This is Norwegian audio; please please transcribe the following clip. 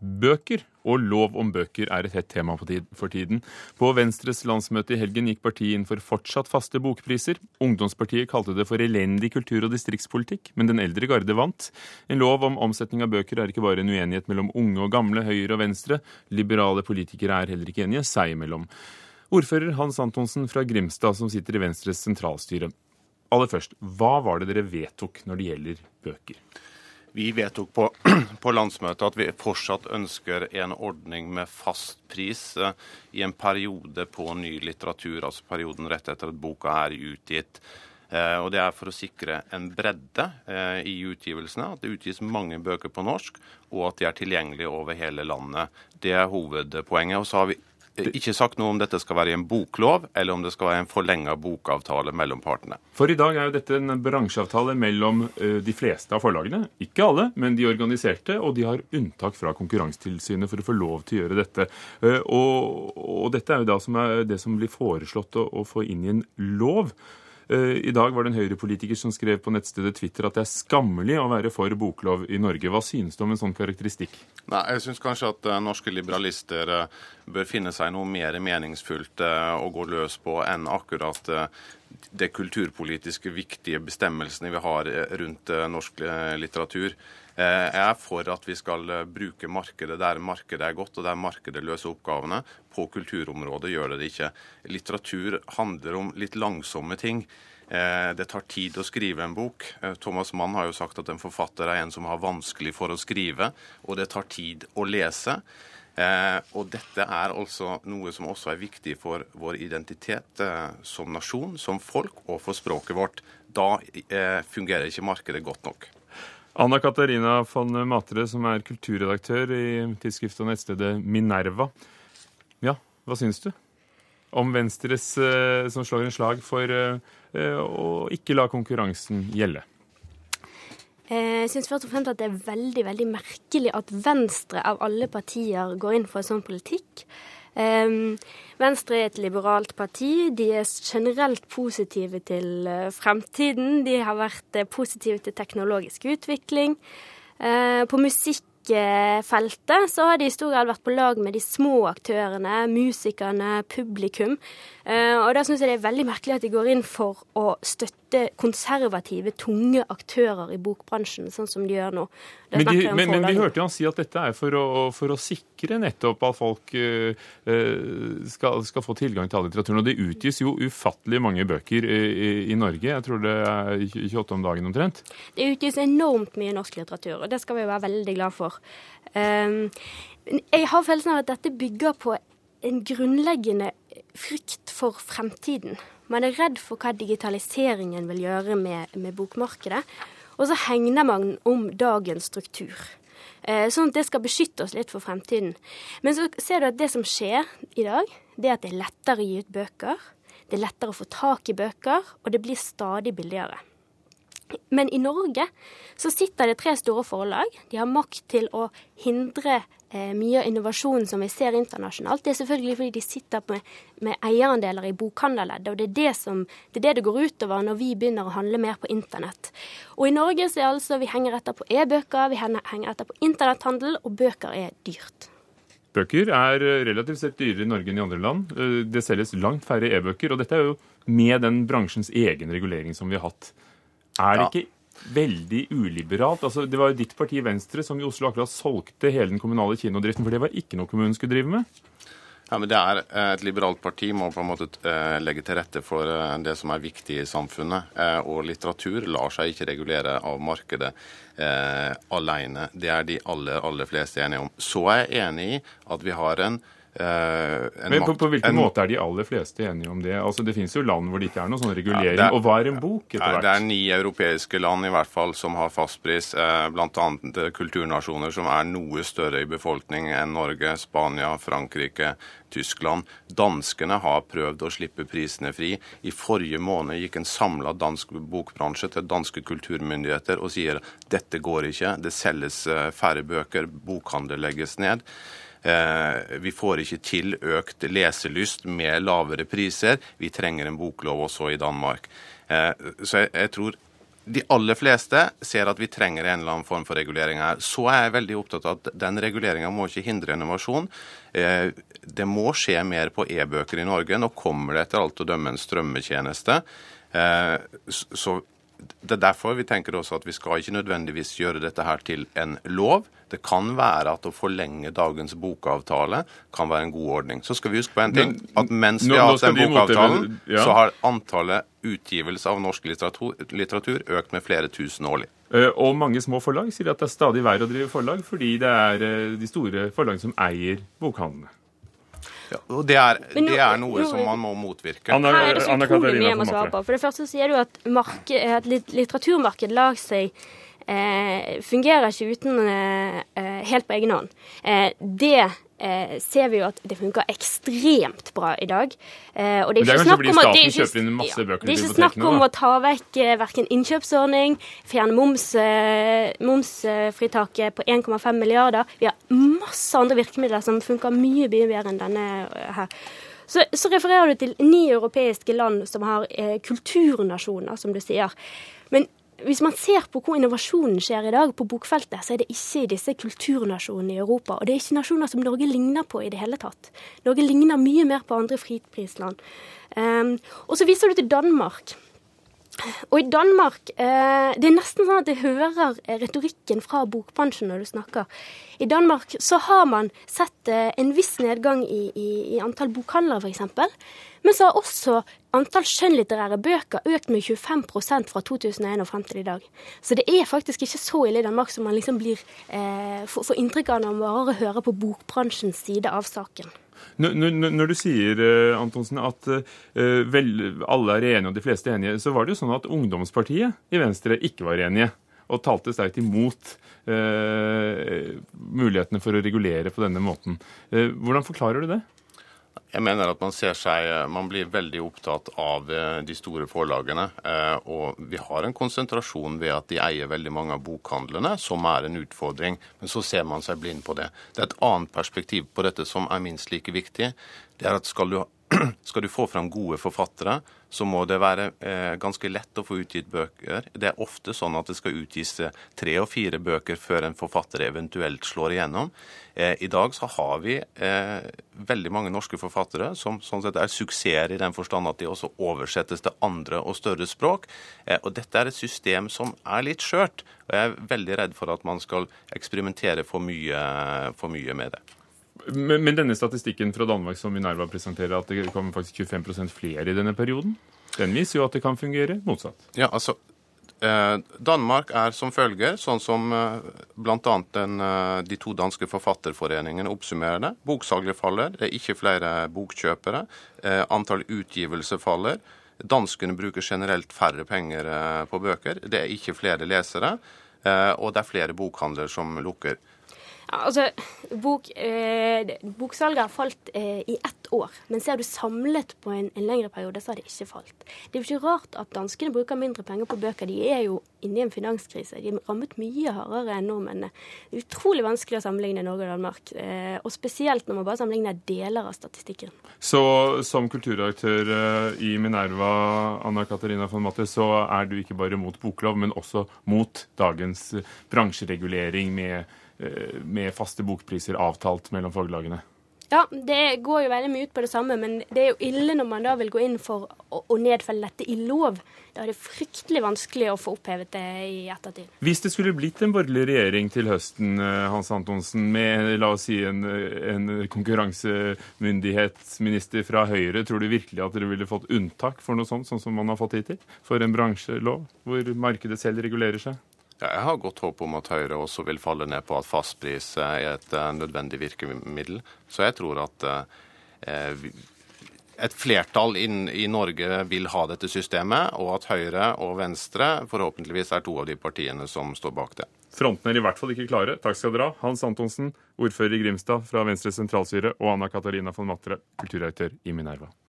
bøker. Og lov om bøker er et hett tema for tiden. På Venstres landsmøte i helgen gikk partiet inn for fortsatt faste bokpriser. Ungdomspartiet kalte det for elendig kultur- og distriktspolitikk, men den eldre garde vant. En lov om omsetning av bøker er ikke bare en uenighet mellom unge og gamle, høyre og venstre. Liberale politikere er heller ikke enige seg imellom. Ordfører Hans Antonsen fra Grimstad, som sitter i Venstres sentralstyre. Aller først, hva var det dere vedtok når det gjelder bøker? Vi vedtok på, på, landsmøtet at vi fortsatt ønsker en ordning med fast pris eh, i en periode på ny litteratur, altså perioden rett etter at boka er utgitt. Eh, og Det er for å sikre en bredde eh, i utgivelsene, at det utgis mange bøker på norsk, og at de er tilgjengelige over hele landet. Det er hovedpoenget. Og så har vi ikke sagt noe om dette skal være i en boklov, eller om det skal være en forlenga bokavtale mellom partene. For i dag er jo dette en bransjeavtale mellom eh, de fleste av forlagene. Ikke alle, men de organiserte, og de har unntak fra Konkurransetilsynet for å få lov til å gjøre dette. Eh, og, og dette er jo da som er det som blir foreslått å, å få inn i en lov. Eh, I dag var det en Høyre-politiker som skrev på nettstedet Twitter at det er skammelig å være for boklov i Norge. Hva synes du om en sånn karakteristikk? Nei, Jeg syns kanskje at uh, norske liberalister uh, bør finne seg noe mer meningsfullt å gå løs på enn akkurat det kulturpolitiske viktige bestemmelsene vi har rundt norsk litteratur. Jeg er for at vi skal bruke markedet der markedet er godt, og der markedet løser oppgavene. På kulturområdet gjør det det ikke. Litteratur handler om litt langsomme ting. Eh, det tar tid å skrive en bok. Eh, Thomas Mann har jo sagt at en forfatter er en som har vanskelig for å skrive, og det tar tid å lese. Eh, og dette er altså noe som også er viktig for vår identitet som nasjon, som folk, og for språket vårt. Da fungerer ikke markedet godt nok. Anna Katarina von Matre, som er kulturredaktør i tidsskriftet og nettstedet Minerva. Ja, hva syns du om Venstres eh, som slår en slag for eh, å ikke la konkurransen gjelde? Eh, jeg syns først og fremst at det er veldig veldig merkelig at Venstre av alle partier går inn for en sånn politikk. Venstre er et liberalt parti. De er generelt positive til eh, fremtiden. De har vært eh, positive til teknologisk utvikling. På på musikkfeltet så har de i stor grad vært på lag med de små aktørene, musikerne, publikum. Og da syns jeg det er veldig merkelig at de går inn for å støtte konservative, tunge aktører i bokbransjen, sånn som de gjør nå. Men, de, men, men, vi hørte jo han si at dette er for å, for å sikre nettopp at folk uh, skal, skal, få tilgang til all litteraturen. Og det utgis jo ufattelig mange bøker i, i, i, Norge. Jeg tror det er 28 om dagen omtrent. Det utgis enormt mye norsk litteratur, og det skal vi være veldig glad for. Um, jeg har følelsen av at dette bygger på en grunnleggende frykt for fremtiden. Man er redd for hva digitaliseringen vil gjøre med, med bokmarkedet. Og så hegner man om dagens struktur. Eh, sånn at det skal beskytte oss litt for fremtiden. Men så ser du at det som skjer i dag, det er at det er lettere å gi ut bøker. Det er lettere å få tak i bøker, og det blir stadig billigere. Men i Norge så sitter det tre store forlag. De har makt til å hindre eh, mye av innovasjonen som vi ser internasjonalt, det er selvfølgelig fordi de sitter med, med eierandeler i bokhandlerleddet. Og det er det, som, det er det det går utover når vi begynner å handle mer på internett. Og i Norge så er altså vi henger etter på e-bøker, vi henger etter på internetthandel, og bøker er dyrt. Bøker er eh, relativt sett dyrere i Norge enn i andre land. Eh, det selges langt færre e-bøker, og dette er jo med den bransjens egen regulering som vi har hatt. Er det ikke veldig uliberalt. Altså, det var jo ditt parti Venstre som i Oslo akkurat solgte hele den kommunale kinodriften, for det var ikke noe kommunen skulle drive med? Ja, men det er eh, Et liberalt parti må på en måte eh, legge til rette for eh, det som er viktig i samfunnet. Og litteratur lar seg ikke regulere av markedet alene. Det er de aller, aller fleste enige om. Så er jeg enig i at vi har en Men på, på hvilken en, måte er de aller fleste enige om det? Altså Det finnes jo land hvor det ikke er noen sånn regulering. Ja, er, og hva er en bok etter hvert? Det er ni europeiske land i hvert fall som har fastpris, eh, bl.a. kulturnasjoner som er noe større i befolkning enn Norge, Spania, Frankrike, Tyskland. Danskene har prøvd å slippe prisene fri. I forrige måned gikk en samla dansk bokbransje til danske kulturmyndigheter og sier dette går ikke, det selges eh, færre bøker, bokhandel legges ned. Eh, vi får ikke til økt leselyst med lavere priser. Vi trenger en boklov også i Danmark. Eh, så jeg, tror de aller fleste ser at vi trenger en eller annen form for regulering her. Så er jeg veldig opptatt av at den reguleringa må ikke hindre innovasjon. Eh, det må skje mer på e-bøker i Norge. Nå kommer det etter alt å dømme en strømmetjeneste. Så det er derfor vi tenker også at vi skal ikke nødvendigvis gjøre dette her til en lov. Det kan være at å forlenge dagens bokavtale kan være en god ordning. Så skal vi huske på en ting. At mens vi har hatt den bokavtalen, ja. så har antallet utgivelser av norsk litteratur, litteratur økt med flere tusen årlig. Eh, og mange små forlag sier at det er stadig verre å drive forlag, fordi det er eh, de store forlagene som eier bokhandlene. Ja, og det er, nå, det er noe nå, som man må motvirke. Anna, Her er det så utrolig mye jeg må svare på. For det første sier du at, marked, at litteraturmarkedet lar seg eh, fungerer ikke uten eh, eh, helt på egen hånd. Eh, det eh, ser vi jo at det funker ekstremt bra i dag. Eh, og det er ikke snakk om at det er ikke, ja, det er ikke snakk om å ta vekk eh, verken innkjøpsordning, fjerne moms, momsfritaket på 1,5 milliarder. Vi har masse andre virkemidler som funker mye, mye bedre enn denne her. Så, så, refererer du til ni europeiske land som har eh, kulturnasjoner, som du sier. Hvis man ser på hvor innovasjonen skjer i dag på bokfeltet, så er det ikke i disse kulturnasjonene i Europa. Og det er ikke nasjoner som Norge ligner på i det hele tatt. Norge ligner mye mer på andre fritprisland. Um, og så viser du til Danmark. Og i Danmark eh, Det er nesten sånn at jeg hører retorikken fra bokbransjen når du snakker. I Danmark så har man sett eh, en viss nedgang i, i, i antall bokhandlere, f.eks. Men så har også antall skjønnlitterære bøker økt med 25 fra 2001 og frem til i dag. Så det er faktisk ikke så ille i Danmark som man liksom blir eh, får inntrykk av når man bare hører på bokbransjens side av saken. Når, når, du sier uh, Antonsen, at uh, vel, alle er enige og de fleste er enige, så var det jo sånn at ungdomspartiet i Venstre ikke var enige. Og talte sterkt imot eh, mulighetene for å regulere på denne måten. hvordan forklarer du det? Jeg mener at man ser seg Man blir veldig opptatt av eh, de store forlagene. Eh, og vi har en konsentrasjon ved at de eier veldig mange av bokhandlene, som er en utfordring. Men så ser man seg blind på det. Det er et annet perspektiv på dette som er minst like viktig. Det er at skal du skal du få fram gode forfattere, så må det være eh, ganske lett å få utgitt bøker. Det er ofte sånn at det skal utgis eh, tre og fire bøker før en forfatter eventuelt slår igjennom. Eh, I dag så har vi eh, veldig mange norske forfattere som sånn sett er suksesser i den forstand at de også oversettes til andre og større språk. Eh, og dette er et system som er litt skjørt. Og jeg er veldig redd for at man skal eksperimentere for mye, for mye med det. Men, men, denne statistikken fra Danmark som Minerva presenterer, at det kommer faktisk 25% flere i denne perioden, den viser jo at det kan fungere motsatt. Ja, altså, eh, Danmark er som følger, sånn som eh, bl.a. Eh, de to danske forfatterforeningene oppsummerer det. Boksalget faller, det er ikke flere bokkjøpere. Antall utgivelser faller. Danskene bruker generelt færre penger på bøker. Det er ikke flere lesere. Og det er flere bokhandler som lukker. Altså, bok, eh, Boksalget har falt eh, i ett år, men ser du samlet på en, en, lengre periode, så har det ikke falt. Det er jo ikke rart at danskene bruker mindre penger på bøker. De er jo inne i en finanskrise. De er rammet mye hardere enn nordmennene. Det er utrolig vanskelig å sammenligne Norge og Danmark, eh, og spesielt når man bare sammenligner deler av statistikken. Så som kulturaktør eh, i Minerva, Anna Katarina von Matte, så er du ikke bare mot boklov, men også mot dagens bransjeregulering med Eh, med faste bokpriser avtalt mellom forlagene? Ja, det går jo veldig mye ut på det samme, men det er jo ille når man da vil gå inn for å, å nedfelle dette i lov. Da er det fryktelig vanskelig å få opphevet det i ettertid. Hvis det skulle blitt en borgerlig regjering til høsten, eh, Hans Antonsen, med la oss si en, en konkurransemyndighetsminister fra Høyre, tror du virkelig at dere ville fått unntak for noe sånt, sånn som man har fått hittil? For en bransjelov hvor markedet selv regulerer seg? Ja, jeg har godt håp om at Høyre også vil falle ned på at fastpris er et uh, nødvendig virkemiddel. Så jeg tror at uh, et flertall i Norge vil ha dette systemet, og at Høyre og Venstre forhåpentligvis er to av de partiene som står bak det. Fronten er i hvert fall ikke klare. Takk skal dere ha. Hans Antonsen, ordfører i Grimstad fra Venstres sentralstyre, og Anna Katarina von Matre, kulturredaktør i Minerva.